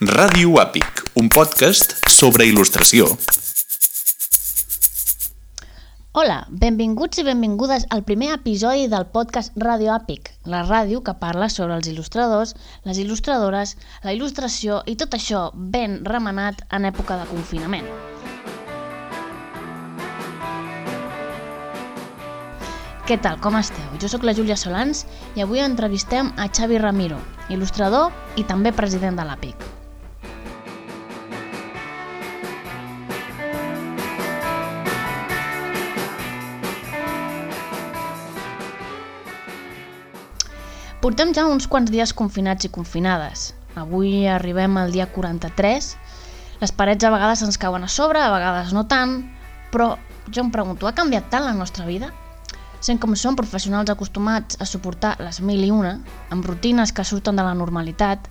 Ràdio Àpic, un podcast sobre il·lustració. Hola, benvinguts i benvingudes al primer episodi del podcast Ràdio Àpic, la ràdio que parla sobre els il·lustradors, les il·lustradores, la il·lustració i tot això ben remenat en època de confinament. Què tal, com esteu? Jo sóc la Júlia Solans i avui entrevistem a Xavi Ramiro, il·lustrador i també president de l'APIC. Portem ja uns quants dies confinats i confinades. Avui arribem al dia 43. Les parets a vegades ens cauen a sobre, a vegades no tant, però jo em pregunto, ha canviat tant la nostra vida? sent com són professionals acostumats a suportar les mil i una, amb rutines que surten de la normalitat,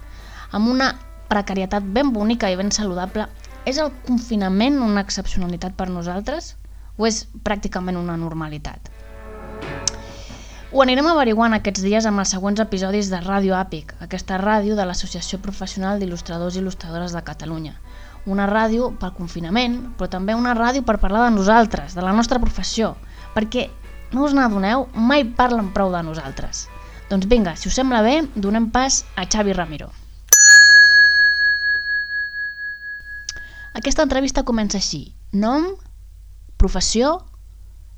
amb una precarietat ben bonica i ben saludable, és el confinament una excepcionalitat per nosaltres o és pràcticament una normalitat? Ho anirem averiguant aquests dies amb els següents episodis de Ràdio Àpic, aquesta ràdio de l'Associació Professional d'Il·lustradors i Il·lustradores de Catalunya. Una ràdio pel confinament, però també una ràdio per parlar de nosaltres, de la nostra professió, perquè no us n'adoneu, mai parlen prou de nosaltres. Doncs vinga, si us sembla bé, donem pas a Xavi Ramiro. Aquesta entrevista comença així. Nom, professió,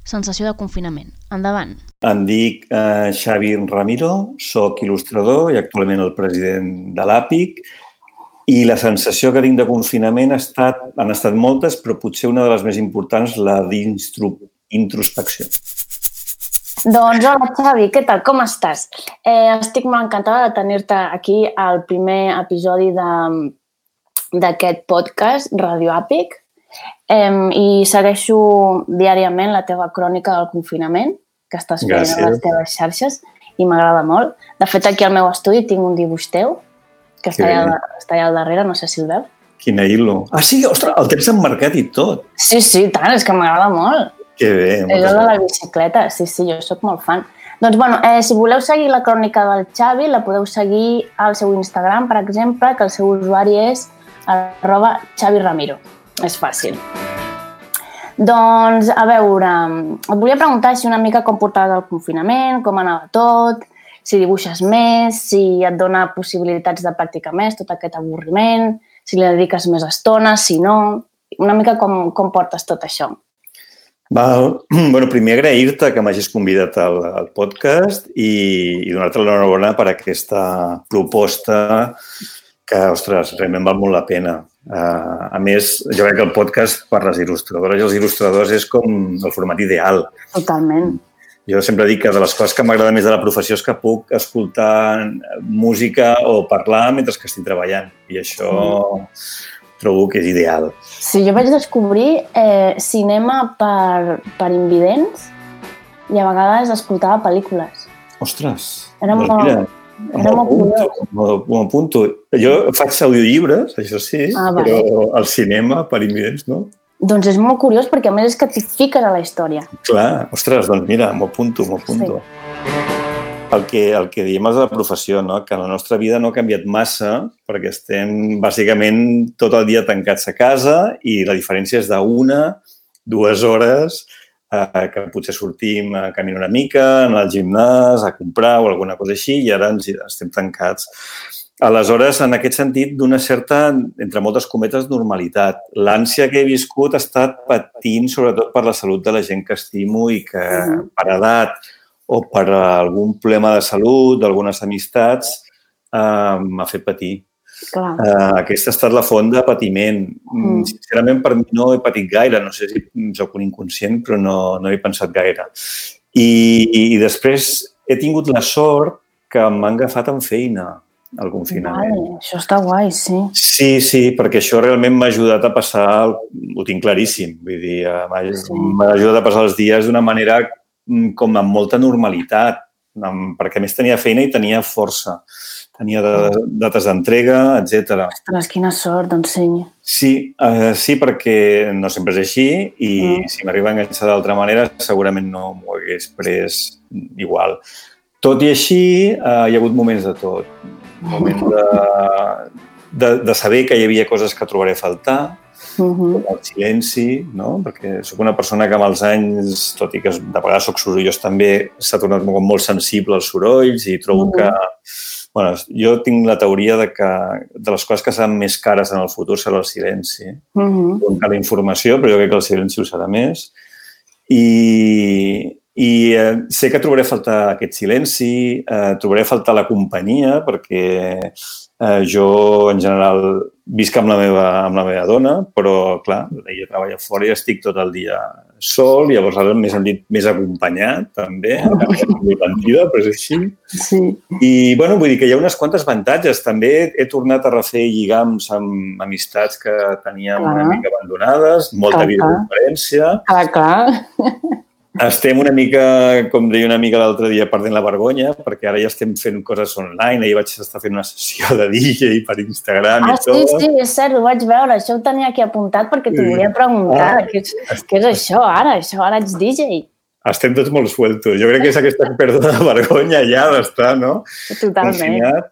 sensació de confinament. Endavant. Em dic eh, Xavi Ramiro, sóc il·lustrador i actualment el president de l'APIC i la sensació que tinc de confinament ha estat, han estat moltes, però potser una de les més importants, la d'introspecció. Doncs hola Xavi, què tal? Com estàs? Eh, estic molt encantada de tenir-te aquí al primer episodi d'aquest podcast Radio Àpic eh, i segueixo diàriament la teva crònica del confinament que estàs fent Gràcies. a les teves xarxes i m'agrada molt. De fet, aquí al meu estudi tinc un dibuix teu que està allà, està allà al darrere, no sé si el veus. Quina il·lo. Ah, sí, ostres, el tens emmarcat i tot. Sí, sí, tant, és que m'agrada molt. Que bé. És el de la bicicleta, sí, sí, jo sóc molt fan. Doncs, bueno, eh, si voleu seguir la crònica del Xavi, la podeu seguir al seu Instagram, per exemple, que el seu usuari és arroba Xavi Ramiro. És fàcil. Doncs, a veure, et volia preguntar si una mica com portaves el confinament, com anava tot, si dibuixes més, si et dona possibilitats de practicar més tot aquest avorriment, si li dediques més estona, si no... Una mica com, com portes tot això. Val. Bueno, primer agrair-te que m'hagis convidat al, al podcast i, i donar-te l'enhorabona per aquesta proposta que, ostres, realment val molt la pena. Uh, a més, jo crec que el podcast per les il·lustradores i els il·lustradors és com el format ideal. Totalment. Jo sempre dic que de les coses que m'agrada més de la professió és que puc escoltar música o parlar mentre que estic treballant. I això... Mm trobo que és ideal. Sí, jo vaig descobrir eh, cinema per, per invidents i a vegades escoltava pel·lícules. Ostres! Era doncs molt, mira, era molt curiós. M'ho apunto. Jo faig audiollibres, això sí, ah, vale. però al cinema per invidents no. Doncs és molt curiós perquè a més és que t'hi fiques a la història. Clar, ostres, doncs mira, m'ho apunto, m'ho apunto. Sí el que, el que diem és la professió, no? que la nostra vida no ha canviat massa perquè estem bàsicament tot el dia tancats a casa i la diferència és d'una, dues hores eh, que potser sortim a caminar una mica, anar al gimnàs, a comprar o alguna cosa així i ara ens estem tancats. Aleshores, en aquest sentit, d'una certa, entre moltes cometes, normalitat. L'ànsia que he viscut ha estat patint sobretot per la salut de la gent que estimo i que per edat, o per algun problema de salut, d'algunes amistats, eh, m'ha fet patir. Clar. Eh, aquesta ha estat la font de patiment. Mm. Sincerament, per mi no he patit gaire. No sé si sóc un inconscient, però no, no he pensat gaire. I, i, I després he tingut la sort que m'han agafat en feina al confinament. Vale, això està guai, sí. Sí, sí, perquè això realment m'ha ajudat a passar, ho tinc claríssim, vull dir, eh, m'ha sí. ajudat a passar els dies d'una manera Mm, com amb molta normalitat, amb, perquè més tenia feina i tenia força. Tenia de, dates d'entrega, etc. Ostres, quina sort, doncs sí. Sí, eh, sí, perquè no sempre és així i mm. si m'arriba a enganxar d'altra manera segurament no m'ho hagués pres igual. Tot i així, eh, hi ha hagut moments de tot. Moments de, de, de saber que hi havia coses que trobaré a faltar, Uh -huh. el silenci, no? perquè sóc una persona que amb els anys, tot i que de vegades sóc sorollós també, s'ha tornat molt, molt sensible als sorolls i trobo Mhm. que... Bueno, jo tinc la teoria de que de les coses que seran més cares en el futur serà el silenci Uh -huh. la informació, però jo crec que el silenci ho serà més. I, i eh, sé que trobaré a faltar aquest silenci, eh, trobaré a faltar la companyia, perquè eh, jo, en general, visc amb la meva, amb la meva dona, però, clar, ella treballa fora i estic tot el dia sol, llavors ara m'he sentit més acompanyat, també, vull mentida, però és així. Sí. I, bueno, vull dir que hi ha unes quantes avantatges. També he tornat a refer lligams amb amistats que teníem una Clar. mica abandonades, molta Clar, videoconferència. Clar, clar. Estem una mica, com deia una amiga l'altre dia, perdent la vergonya, perquè ara ja estem fent coses online. Ahir vaig estar fent una sessió de DJ per Instagram Ah, i sí, tot. sí, és cert, ho vaig veure. Això ho tenia aquí apuntat perquè t'ho Sí. volia preguntar. Ah. Què, és, què és això ara? Això ara ets DJ. Estem tots molt sueltos. Jo crec que és aquesta pèrdua de vergonya ja d'estar, no? Totalment. confinat.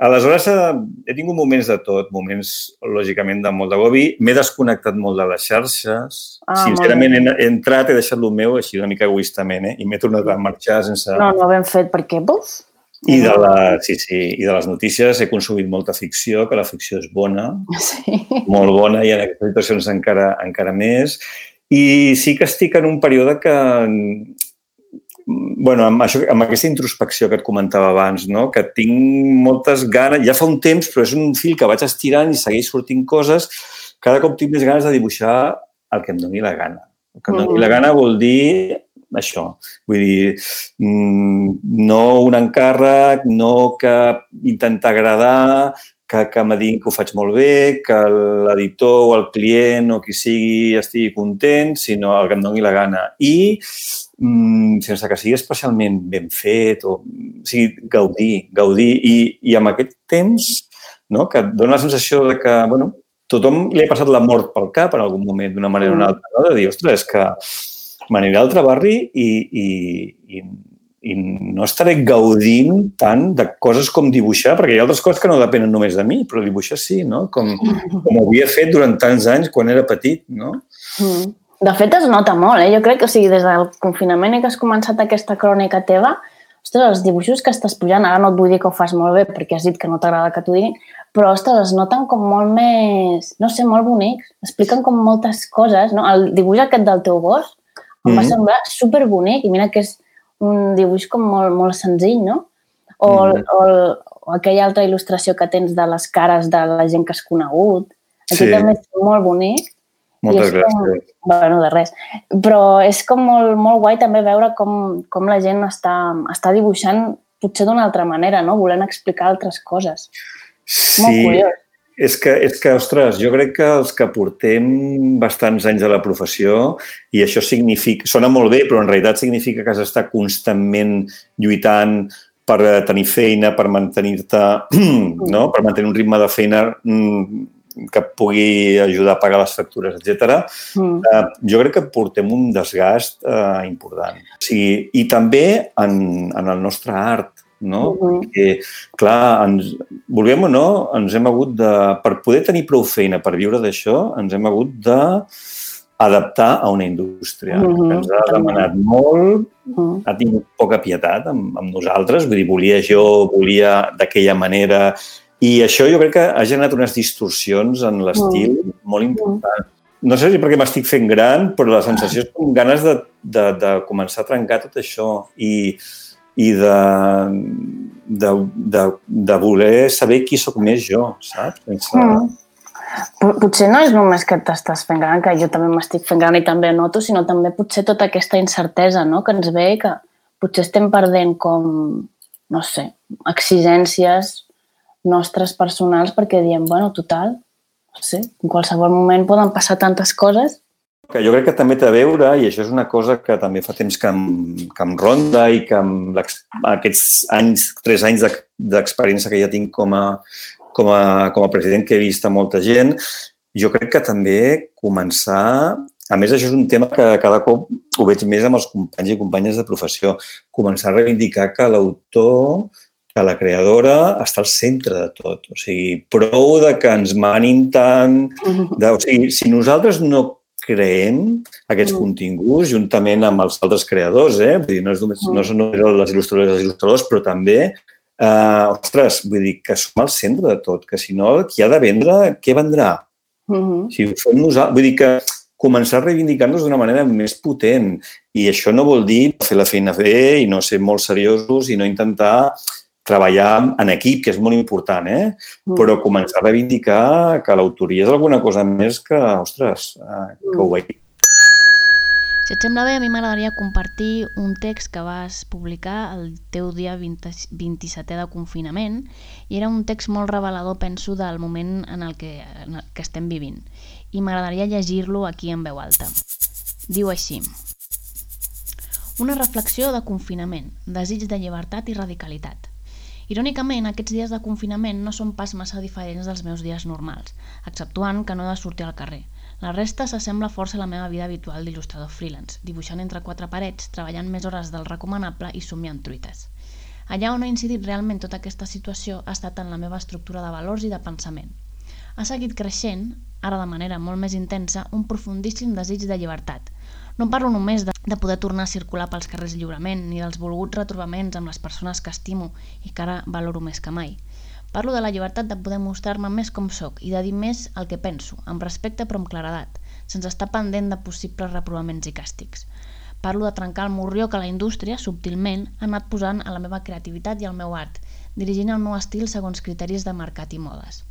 Aleshores, eh, he tingut moments de tot, moments, lògicament, de molt d'agobi. M'he desconnectat molt de les xarxes. Ah, Sincerament, he, he entrat, he deixat el meu, així una mica egoistament, eh? i m'he tornat a marxar sense... No, no ben fet, perquè, buf, I de, la, sí, sí, I de les notícies he consumit molta ficció, que la ficció és bona, sí. molt bona, i en aquestes situacions encara, encara més. I sí que estic en un període que bueno, amb, això, amb aquesta introspecció que et comentava abans, no? que tinc moltes ganes, ja fa un temps, però és un fil que vaig estirant i segueix sortint coses, cada cop tinc més ganes de dibuixar el que em doni la gana. El que em doni la gana vol dir això, vull dir, mm, no un encàrrec, no que intentar agradar, que, que me diguin que ho faig molt bé, que l'editor o el client o qui sigui estigui content, sinó el que em doni la gana. I mm, sense que sigui especialment ben fet, o, o sigui, gaudir, gaudir. I, I amb aquest temps, no, que et dona la sensació de que, bueno, tothom li ha passat la mort pel cap en algun moment, d'una manera o una altra, no? de dir, ostres, és que m'aniré a l'altre barri i, i, i, i no estaré gaudint tant de coses com dibuixar, perquè hi ha altres coses que no depenen només de mi, però dibuixar sí, no? Com, com ho havia fet durant tants anys quan era petit, no? Mm. De fet, es nota molt, eh? Jo crec que, o sigui, des del confinament que has començat aquesta crònica teva, ostres, els dibuixos que estàs pujant, ara no et vull dir que ho fas molt bé perquè has dit que no t'agrada que t'ho diguin, però, ostres, es noten com molt més, no sé, molt bonics. Expliquen com moltes coses, no? El dibuix aquest del teu gos em va Mhm. semblar superbonic i mira que és un dibuix com molt, molt senzill, no? O, Mhm. o, el- o aquella altra il·lustració que tens de les cares de la gent que has conegut. Aquí Sí. també és molt bonic. Moltes com- gràcies. Bueno, de res. Però és com molt, molt guai també veure com, com la gent està, està dibuixant potser d'una altra manera, no? Volent explicar altres coses. Molt Sí, curiós. és que, és que, ostres, jo crec que els que portem bastants anys de la professió, i això significa, sona molt bé, però en realitat significa que has d'estar constantment lluitant per eh, tenir feina, per mantenir-te, no? per mantenir un ritme de feina mm, que pugui ajudar a pagar les factures, etc. Mm. Uh, jo crec que portem un desgast uh, important. O sigui, I també en, en el nostre art, no? Mhm. Perquè, clar, ens, vulguem o no, ens hem hagut de... Per poder tenir prou feina per viure d'això, ens hem hagut de adaptar a una indústria Mhm, que ens ha demanat molt, Mm. ha tingut poca pietat amb, amb nosaltres, vull dir, volia jo, volia d'aquella manera, i això jo crec que ha generat unes distorsions en l'estil molt importants. No sé si perquè m'estic fent gran, però la sensació és com ganes de, de, de començar a trencar tot això i, i de, de, de, de voler saber qui sóc més jo, saps? Sense... Mm. Pot- Potser no és només que t'estàs fent gran, que jo també m'estic fent gran i també noto, sinó també potser tota aquesta incertesa no? que ens ve que potser estem perdent com, no sé, exigències nostres personals perquè diem, bueno, total, no sé, en qualsevol moment poden passar tantes coses. Que jo crec que també té a veure, i això és una cosa que també fa temps que em, que em ronda i que amb aquests anys, tres anys d'ex- d'experiència que ja tinc com a, com, a, com a president que he vist a molta gent, jo crec que també començar... A més, això és un tema que cada cop ho veig més amb els companys i companyes de professió. Començar a reivindicar que l'autor que la creadora està al centre de tot. O sigui, prou de que ens manin tant... De, o sigui, si nosaltres no creem aquests Mm. continguts juntament amb els altres creadors, eh? Vull dir, no, és només, no són només les il·lustradores i els il·lustradors, però també, eh, ostres, vull dir que som al centre de tot, que si no, qui ha de vendre, què vendrà? Mhm. Si ho fem nosaltres, vull dir que començar a reivindicar-nos d'una manera més potent. I això no vol dir fer la feina bé i no ser molt seriosos i no intentar treballar en equip, que és molt important, eh? Però començar a reivindicar que l'autoria és alguna cosa més que, ostres, eh, que ho veiem. Si et sembla bé, a mi m'agradaria compartir un text que vas publicar el teu dia 20, 27è de confinament i era un text molt revelador, penso, del moment en el que, en el que estem vivint. I m'agradaria llegir-lo aquí en veu alta. Diu així. Una reflexió de confinament, desig de llibertat i radicalitat. Irònicament, aquests dies de confinament no són pas massa diferents dels meus dies normals, exceptuant que no he de sortir al carrer. La resta s'assembla força a la meva vida habitual d'il·lustrador freelance, dibuixant entre quatre parets, treballant més hores del recomanable i somiant truites. Allà on ha incidit realment tota aquesta situació ha estat en la meva estructura de valors i de pensament. Ha seguit creixent, ara de manera molt més intensa, un profundíssim desig de llibertat. No parlo només de, de poder tornar a circular pels carrers lliurement, ni dels volguts retrobaments amb les persones que estimo i que ara valoro més que mai. Parlo de la llibertat de poder mostrar-me més com sóc i de dir més el que penso, amb respecte però amb claredat, sense estar pendent de possibles reprovaments i càstigs. Parlo de trencar el morrió que la indústria, subtilment, ha anat posant a la meva creativitat i al meu art, dirigint el meu estil segons criteris de mercat i modes.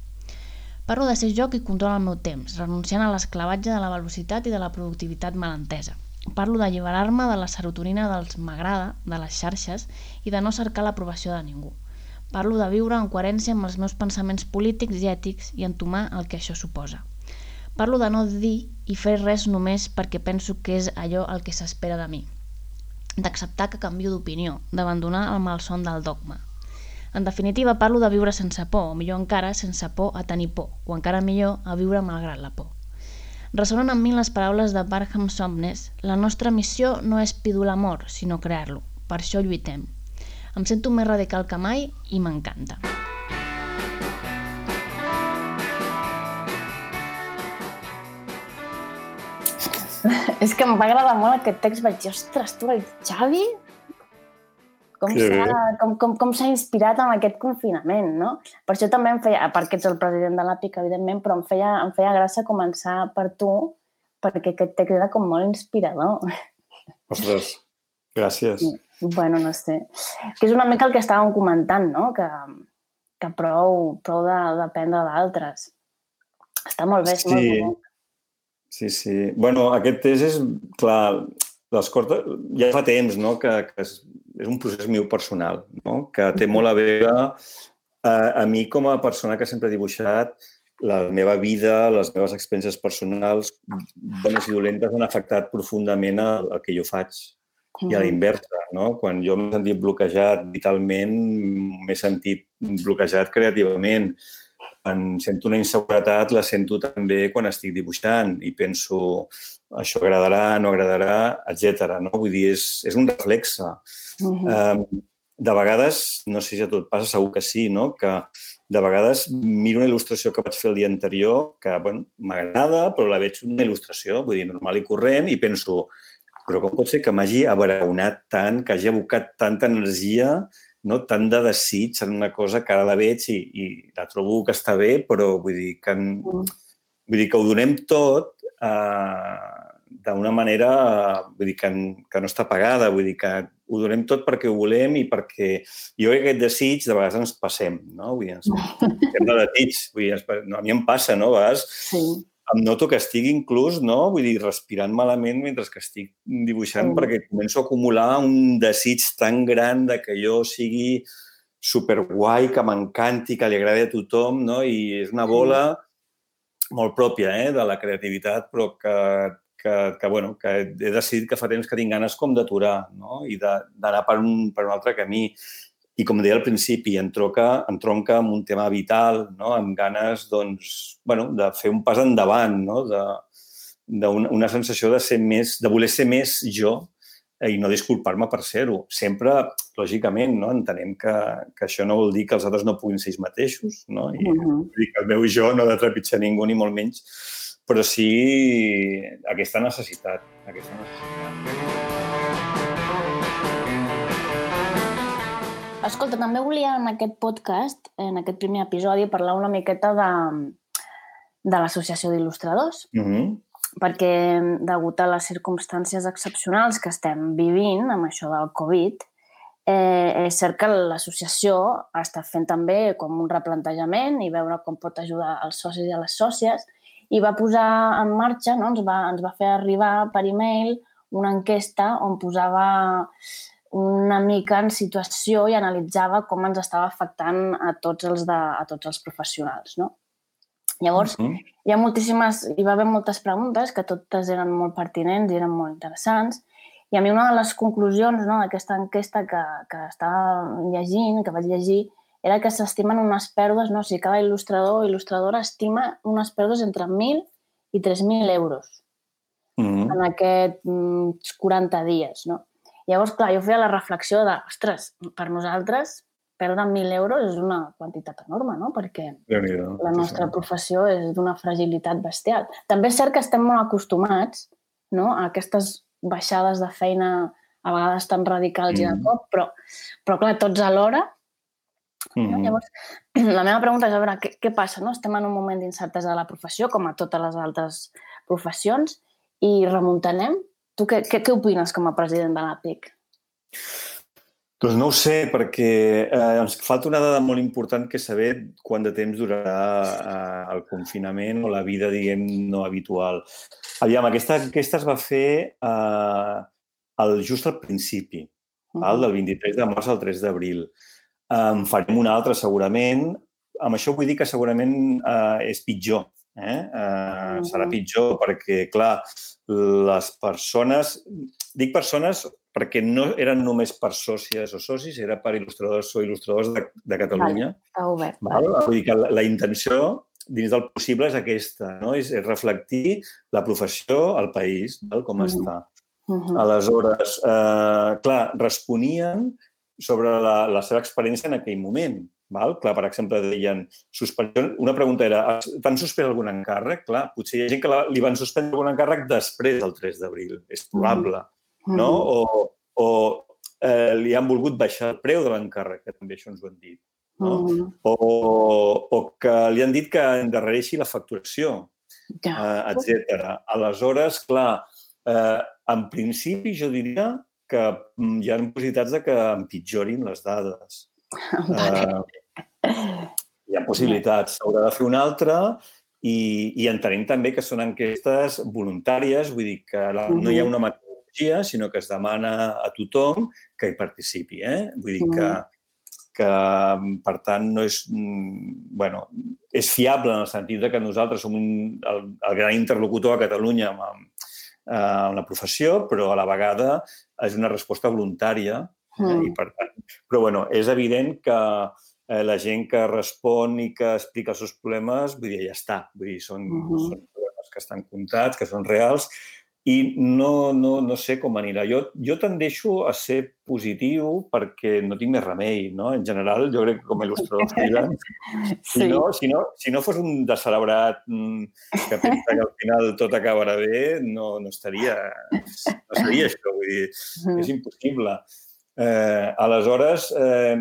Parlo de ser jo qui controla el meu temps, renunciant a l'esclavatge de la velocitat i de la productivitat malentesa. Parlo d'alliberar-me de la serotonina dels m'agrada, de les xarxes, i de no cercar l'aprovació de ningú. Parlo de viure en coherència amb els meus pensaments polítics i ètics i entomar el que això suposa. Parlo de no dir i fer res només perquè penso que és allò el que s'espera de mi. D'acceptar que canvio d'opinió, d'abandonar el malson del dogma. En definitiva, parlo de viure sense por, o millor encara, sense por a tenir por, o encara millor, a viure malgrat la por. Ressonen en mi les paraules de Barham Somnes La nostra missió no és pidur l'amor, sinó crear-lo. Per això lluitem. Em sento més radical que mai i m'encanta. És que em va agradar molt aquest text. Vaig dir, ostres, tu, el Xavi, com bé. s'ha com, com, com inspirat en aquest confinament, no? Per això també em feia, a part que ets el president de l'APIC, evidentment, però em feia, em feia gràcia començar per tu, perquè aquest text era com molt inspirador. Ostres, gràcies. Bueno, no sé. Que és una mica el que estàvem comentant, no? Que, que prou, prou de, dependre d'altres. Està molt bé, és molt Sí. bonic. Sí, sí. bueno, aquest test és, clar, les cortes, ja fa temps, no?, que, que és, és un procés meu personal, no?, que té molt a veure a, a mi com a persona que sempre he dibuixat, la meva vida, les meves experiències personals, bones i dolentes, han afectat profundament el, el que jo faig. I a la inversa, no? Quan jo m'he sentit bloquejat vitalment, m'he sentit bloquejat creativament. Quan sento una inseguretat, la sento també quan estic dibuixant i penso això agradarà, no agradarà, etc. No? Vull dir, és, és un reflexe. Mhm. Um, de vegades, no sé si a tot passa, segur que sí, no? que de vegades miro una il·lustració que vaig fer el dia anterior que bueno, m'agrada, però la veig una il·lustració, vull dir, normal i corrent, i penso, però com pot ser que m'hagi abraonat tant, que hagi abocat tanta energia, no? tant de desig en una cosa que ara la veig i, i la trobo que està bé, però vull dir que, en, vull dir que ho donem tot eh, d'una manera vull dir que, que no està pagada, vull dir que ho donem tot perquè ho volem i perquè jo crec que aquest desig de vegades ens passem, no? Vull dir, ens passem de desig, vull dir, ens, no, a mi em passa, no? A vegades Sí. em noto que estic inclús, no? Vull dir, respirant malament mentre que estic dibuixant Mm. perquè començo a acumular un desig tan gran de que jo sigui superguai, que m'encanti, que li agradi a tothom, no? I és una bola molt pròpia eh, de la creativitat, però que, que, que, bueno, que he decidit que fa temps que tinc ganes com d'aturar no? i d'anar per, un, per un altre camí. I com deia al principi, em tronca, em tronca amb un tema vital, no? amb ganes doncs, bueno, de fer un pas endavant, no? de, d'una una sensació de ser més, de voler ser més jo i no disculpar-me per ser-ho. Sempre, lògicament, no? entenem que, que això no vol dir que els altres no puguin ser ells mateixos, no? I Mhm. vull dir que el meu jo no ha de trepitjar ningú, ni molt menys, però sí aquesta necessitat, aquesta necessitat. Escolta, també volia en aquest podcast, en aquest primer episodi, parlar una miqueta de, de l'Associació d'Il·lustradors, Mm -hmm. perquè degut a les circumstàncies excepcionals que estem vivint amb això del Covid, eh, és cert que l'associació està fent també com un replantejament i veure com pot ajudar els socis i les sòcies i va posar en marxa, no? ens, va, ens va fer arribar per e-mail una enquesta on posava una mica en situació i analitzava com ens estava afectant a tots els, de, a tots els professionals. No? Llavors, Mm -hmm. hi ha moltíssimes, hi va haver moltes preguntes que totes eren molt pertinents i eren molt interessants i a mi una de les conclusions no, d'aquesta enquesta que, que estava llegint, que vaig llegir, era que s'estimen unes pèrdues, no? o sigui, cada il·lustrador o il·lustradora estima unes pèrdues entre 1.000 i 3.000 euros Mm -hmm. en aquests 40 dies. No? Llavors, clar, jo feia la reflexió de, ostres, per nosaltres perdre 1.000 euros és una quantitat enorme, no? perquè la nostra professió és d'una fragilitat bestial. També és cert que estem molt acostumats no? a aquestes baixades de feina a vegades tan radicals mm. i de cop, però, però clar, tots alhora. Mm? -hmm. Llavors, la meva pregunta és, a veure, què, què passa? No? Estem en un moment d'incertesa de la professió, com a totes les altres professions, i remuntanem. Tu què, què, què opines com a president de l'APIC? Doncs no ho sé, perquè eh, ens falta una dada molt important que saber quant de temps durarà eh, el confinament o la vida, diguem, no habitual. Aviam, aquesta enquesta es va fer eh, el, just al principi, val? del 23 de març al 3 d'abril. En farem una altra segurament. Amb això vull dir que segurament eh, és pitjor. Eh? Eh. Serà pitjor perquè, clar, les persones... Dic persones perquè no eren només per sòcies o socis, era per il·lustradors o il·lustradors de, de Catalunya. Vale, està obert. Val? Vull dir que la, la intenció dins del possible és aquesta, no? és, és reflectir la professió al país, val? com mm -hmm. està. Mm -hmm. Aleshores, eh, clar, responien sobre la, la seva experiència en aquell moment. Val? Clar, per exemple, deien, suspensió, una pregunta era, t'han suspès algun encàrrec? Clar, potser hi ha gent que la, li van suspendre algun encàrrec després del 3 d'abril, és probable. Mm -hmm no? O, o eh, li han volgut baixar el preu de l'encàrrec, que també això ens ho han dit. No? Mm. O, o que li han dit que endarrereixi la facturació, ja. eh, etc. Aleshores, clar, eh, en principi jo diria que hi ha possibilitats de que empitjorin les dades. Vale. Eh, hi ha possibilitats. S'haurà de fer una altra i, i entenem també que són enquestes voluntàries, vull dir que la, no hi ha una metodologia, sinó que es demana a tothom que hi participi. Eh? Vull dir que, que, per tant, no és, bueno, és fiable en el sentit de que nosaltres som un, el, el gran interlocutor a Catalunya amb, amb, amb la professió, però a la vegada és una resposta voluntària. Mm. I per tant, però bueno, és evident que eh, la gent que respon i que explica els seus problemes, vull dir, ja està. Vull dir, són, mm -hmm. són problemes que estan comptats, que són reals, i no, no, no sé com anirà. Jo, jo tendeixo a ser positiu perquè no tinc més remei, no? En general, jo crec que com a il·lustrador freelance, sí. si, no, si, no, si no fos un descerebrat que pensa que al final tot acabarà bé, no, no estaria, no seria això, vull dir, és impossible. Eh, aleshores, eh,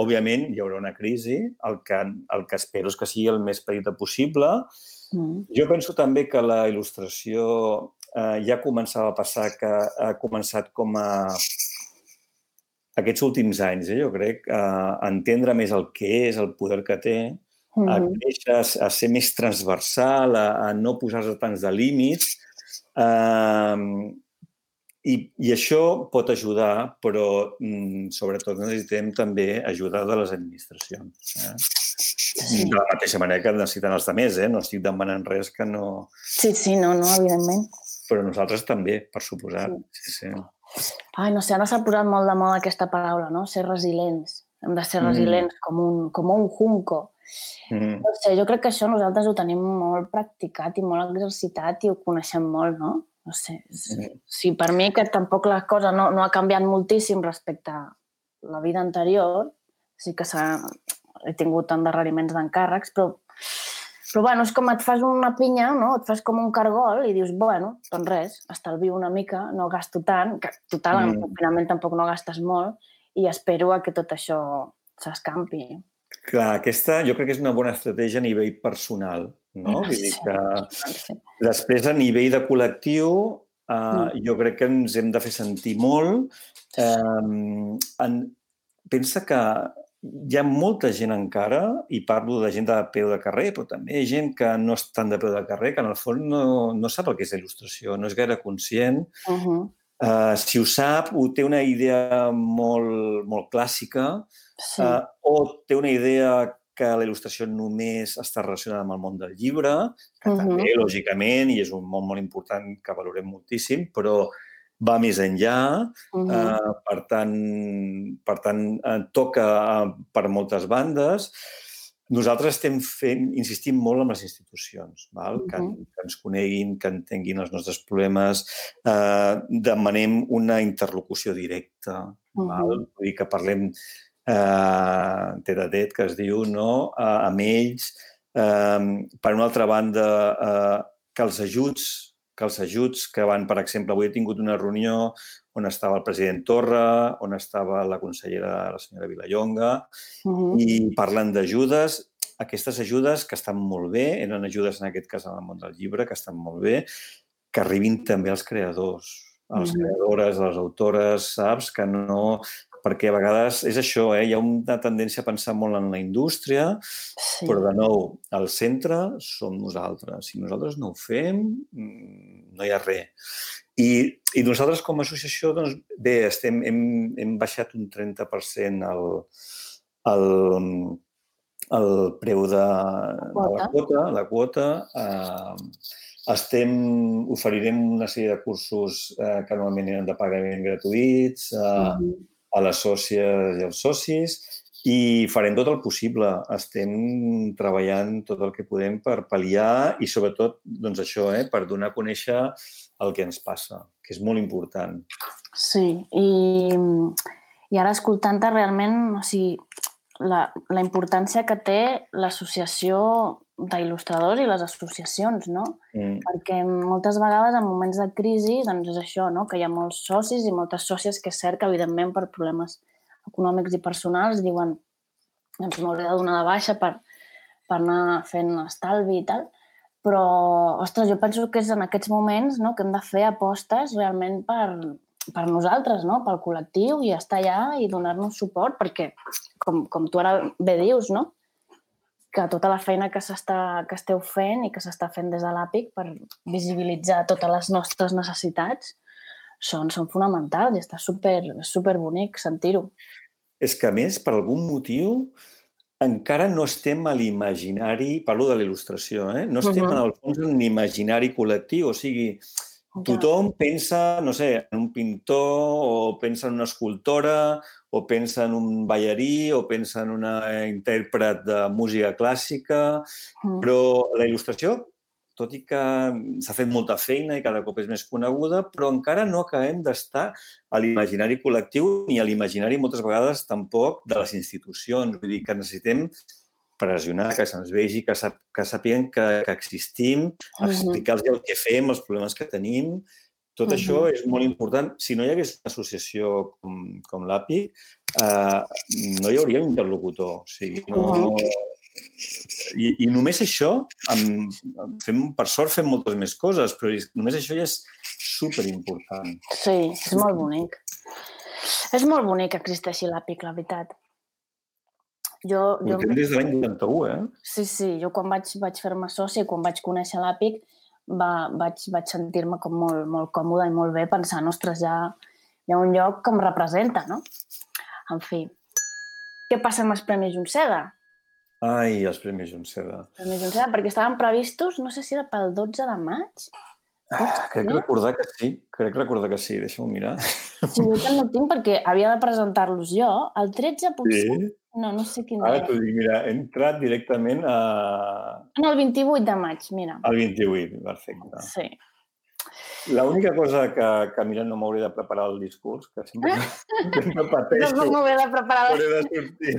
òbviament, hi haurà una crisi. El que, el que espero és que sigui el més petita possible. Mm. Jo penso també que la il·lustració eh, ja començava a passar, que ha començat com a aquests últims anys, eh, jo crec, a entendre més el que és, el poder que té, mm -hmm. a créixer, a ser més transversal, a, a no posar-se tants de límits. Eh, i, I això pot ajudar, però mm, sobretot necessitem també ajudar de les administracions. Eh? Sí. De la mateixa manera que necessiten els altres, eh? no estic demanant res que no... Sí, sí, no, no, evidentment. Però nosaltres també, per suposar. Sí. Sí, sí. Ai, no sé, ara s'ha posat molt de moda aquesta paraula, no? Ser resilients. Hem de ser resilients mm. com, un, com un junco. Mm. No sé, jo crec que això nosaltres ho tenim molt practicat i molt exercitat i ho coneixem molt, no? no sé, Mm. sí, per mi que tampoc la cosa no, no ha canviat moltíssim respecte a la vida anterior, sí que s'ha he tingut endarreriments d'encàrrecs, però, però bueno, és com et fas una pinya, no? et fas com un cargol i dius, bueno, doncs res, estalvio una mica, no gasto tant, que total, en Mm. confinament tampoc no gastes molt, i espero a que tot això s'escampi. Clar, aquesta jo crec que és una bona estratègia a nivell personal, no? Vull dir que després a nivell de col·lectiu eh, jo crec que ens hem de fer sentir molt. Eh, en, pensa que hi ha molta gent encara, i parlo de gent de peu de carrer, però també gent que no estan de peu de carrer, que en el fons no, no sap el que és la il·lustració, no és gaire conscient. Uh -huh. Uh, si ho sap, ho té una idea molt, molt clàssica, sí. uh, o té una idea que la il·lustració només està relacionada amb el món del llibre, que uh. -huh. també, lògicament, i és un món molt important que valorem moltíssim, però va més enllà, Uh -huh. uh, per tant, per tant eh, toca eh, per moltes bandes. Nosaltres estem fent, insistim molt en les institucions, val? Que, Mhm. que ens coneguin, que entenguin els nostres problemes, eh, demanem una interlocució directa, val? Mhm. Vull dir que parlem eh, tet a tet, que es diu, no? Eh, amb ells. Eh, per una altra banda, eh, que els ajuts que els ajuts que van, per exemple, avui he tingut una reunió on estava el president Torra, on estava la consellera, la senyora Vilallonga, Uh -huh. i parlen d'ajudes. Aquestes ajudes que estan molt bé, eren ajudes en aquest cas en el món del llibre, que estan molt bé, que arribin també als creadors, a les creadores, a les autores, saps? Que no... Perquè a vegades és això, eh? hi ha una tendència a pensar molt en la indústria, Sí. però de nou, al centre som nosaltres. Si nosaltres no ho fem, mm, no hi ha res. I, i nosaltres com a associació, doncs, bé, estem, hem, hem baixat un 30% el, el, el preu de, de la quota. quota. La quota eh, estem, oferirem una sèrie de cursos eh, que normalment eren de pagament gratuïts, eh, Uh -huh. A les sòcies i als socis i farem tot el possible. Estem treballant tot el que podem per pal·liar i, sobretot, doncs això, eh, per donar a conèixer el que ens passa, que és molt important. Sí, i, i ara escoltant-te realment, o sigui, la, la importància que té l'associació d'il·lustradors i les associacions, no? Mm. Perquè moltes vegades en moments de crisi doncs és això, no? que hi ha molts socis i moltes sòcies que és cert que evidentment per problemes econòmics i personals diuen doncs m'hauré de donar de baixa per, per anar fent estalvi i tal, però, ostres, jo penso que és en aquests moments no, que hem de fer apostes realment per, per nosaltres, no? pel col·lectiu i estar allà i donar-nos suport perquè, com, com tu ara bé dius, no? Que tota la feina que, s'està que esteu fent i que s'està fent des de l'APIC per visibilitzar totes les nostres necessitats són, són fonamentals i està super, super bonic sentir-ho. És que, a més, per algun motiu, encara no estem a l'imaginari, parlo de la il·lustració, eh? no estem Mhm. en el fons en l'imaginari col·lectiu, o sigui, tothom pensa, no sé, en un pintor o pensa en una escultora o pensa en un ballarí o pensa en una intèrpret de música clàssica, Mm. però la il·lustració, tot i que s'ha fet molta feina i cada cop és més coneguda, però encara no acabem d'estar a l'imaginari col·lectiu ni a l'imaginari moltes vegades tampoc de les institucions. Vull dir que necessitem pressionar, que se'ns vegi, que, sap, que sàpiguen que, que existim, explicar-los el que fem, els problemes que tenim. Tot Mhm. això és molt important. Si no hi hagués una associació com, com l'API, eh, no hi hauria un interlocutor. O sigui, no, Mhm. i, I només això, amb, fem, per sort fem moltes més coses, però és- només això ja és superimportant. Sí, és molt bonic. És molt bonic que existeixi l'APIC, la veritat. Jo, Ho jo, fem des de l'any 91, eh? sí, sí, jo quan vaig, vaig fer-me sòcia i quan vaig conèixer l'APIC va, vaig, vaig sentir-me com molt, molt còmoda i molt bé pensant, ostres, ja hi ha un lloc que em representa, no? En fi. Què passa amb els Premis Junceda? Ai, els Premis Junceda. Premis Junceda, perquè estaven previstos, no sé si era pel 12 de maig. Ah, crec recordar que sí, crec recordar que sí, deixa'm mirar. Sí, jo ho tinc perquè havia de presentar-los jo. El 13 potser... No, no sé quin Ara dia. t'ho dic, mira, he entrat directament a, No, el 28 de maig, mira. al 28, perfecte. Sí. L'única cosa que, que mira no m'hauré de preparar el discurs, que sempre, sempre pateixo. No m'hauré de preparar. De sortir.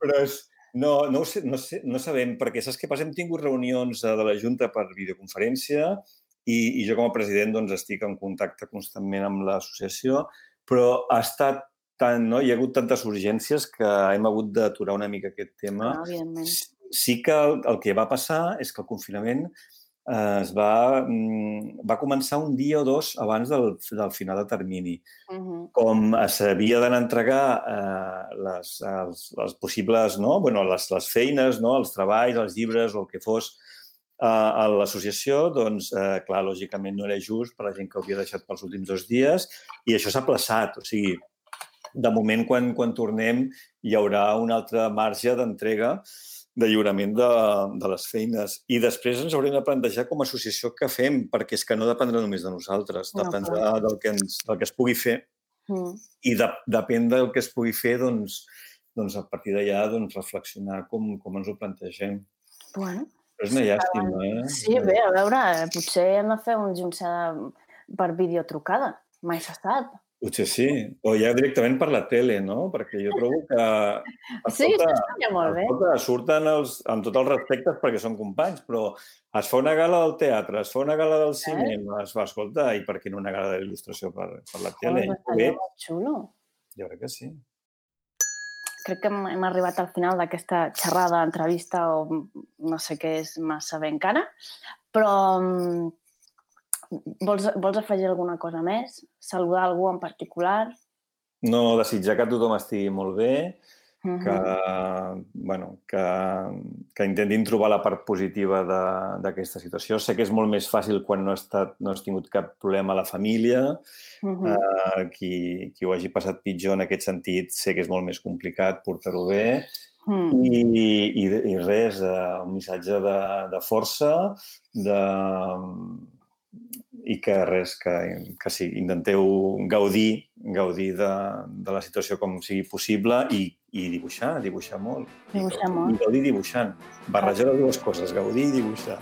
Però és, no, no, ho sé, no, sé, no sabem, perquè saps què passa? Hem tingut reunions de la Junta per videoconferència i, i jo com a president doncs, estic en contacte constantment amb l'associació, però ha estat tant, no? hi ha hagut tantes urgències que hem hagut d'aturar una mica aquest tema. No, evidentment. Sí que el, el que va passar és que el confinament eh, es va, mm, va començar un dia o dos abans del, del final de termini. Uh -huh. Com s'havia d'anar a entregar eh, les, els, les possibles, no? bueno, les, les feines, no? els treballs, els llibres o el que fos eh, a l'associació, doncs, eh, clar, lògicament no era just per la gent que ho havia deixat pels últims dos dies i això s'ha plaçat. O sigui, de moment, quan, quan tornem, hi haurà un altre marge d'entrega de lliurament de, de les feines. I després ens haurem de plantejar com a associació què fem, perquè és que no dependrà només de nosaltres, No, dependrà del que, ens, del que es pugui fer Mm. i de, depèn del que es pugui fer, doncs, doncs a partir d'allà doncs, reflexionar com, com ens ho plantegem. Bueno, Però és una llàstima, eh? sí, bé, a veure, potser hem de fer un junçada per videotrucada. Mai se sap. Potser sí. O ja directament per la tele, no? Perquè jo trobo que... Sí, això estaria molt bé. Escolta, surten els, amb tots els respectes perquè són companys, però es fa una gala del teatre, es fa una gala del cinema, es fa, escolta, i per què no una gala d'il·lustració per, per la tele? Home, Bé, xulo. jo crec que sí. Crec que hem, hem arribat al final d'aquesta xerrada, entrevista o no sé què és massa bé encara, però mm, vols, vols afegir alguna cosa més? Saludar algú en particular? No desitjar que tothom estigui molt bé, Mhm. que, bueno, que, que intentin trobar la part positiva d'aquesta situació. Sé que és molt més fàcil quan no has, estat, no has tingut cap problema a la família, Mhm. eh, qui, qui ho hagi passat pitjor en aquest sentit, sé que és molt més complicat portar-ho bé. Mm. I, i, i res, eh, un missatge de, de força de, i que res, que, que sí, intenteu gaudir, gaudir de, de la situació com sigui possible i, i dibuixar, dibuixar molt. Dibuixar I, molt. I gaudir dibuixant. Barrejar les dues coses, gaudir i dibuixar.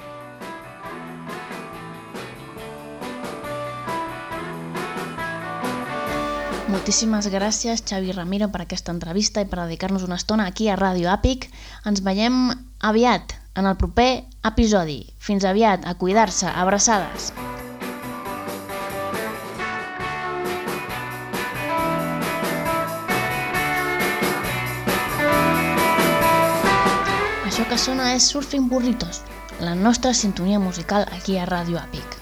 Moltíssimes gràcies, Xavi Ramiro, per aquesta entrevista i per dedicar-nos una estona aquí a Ràdio Àpic. Ens veiem aviat, en el proper episodi. Fins aviat, a cuidar-se, abraçades. És Surfing Burritos, la nostra sintonia musical aquí a Ràdio Àpic.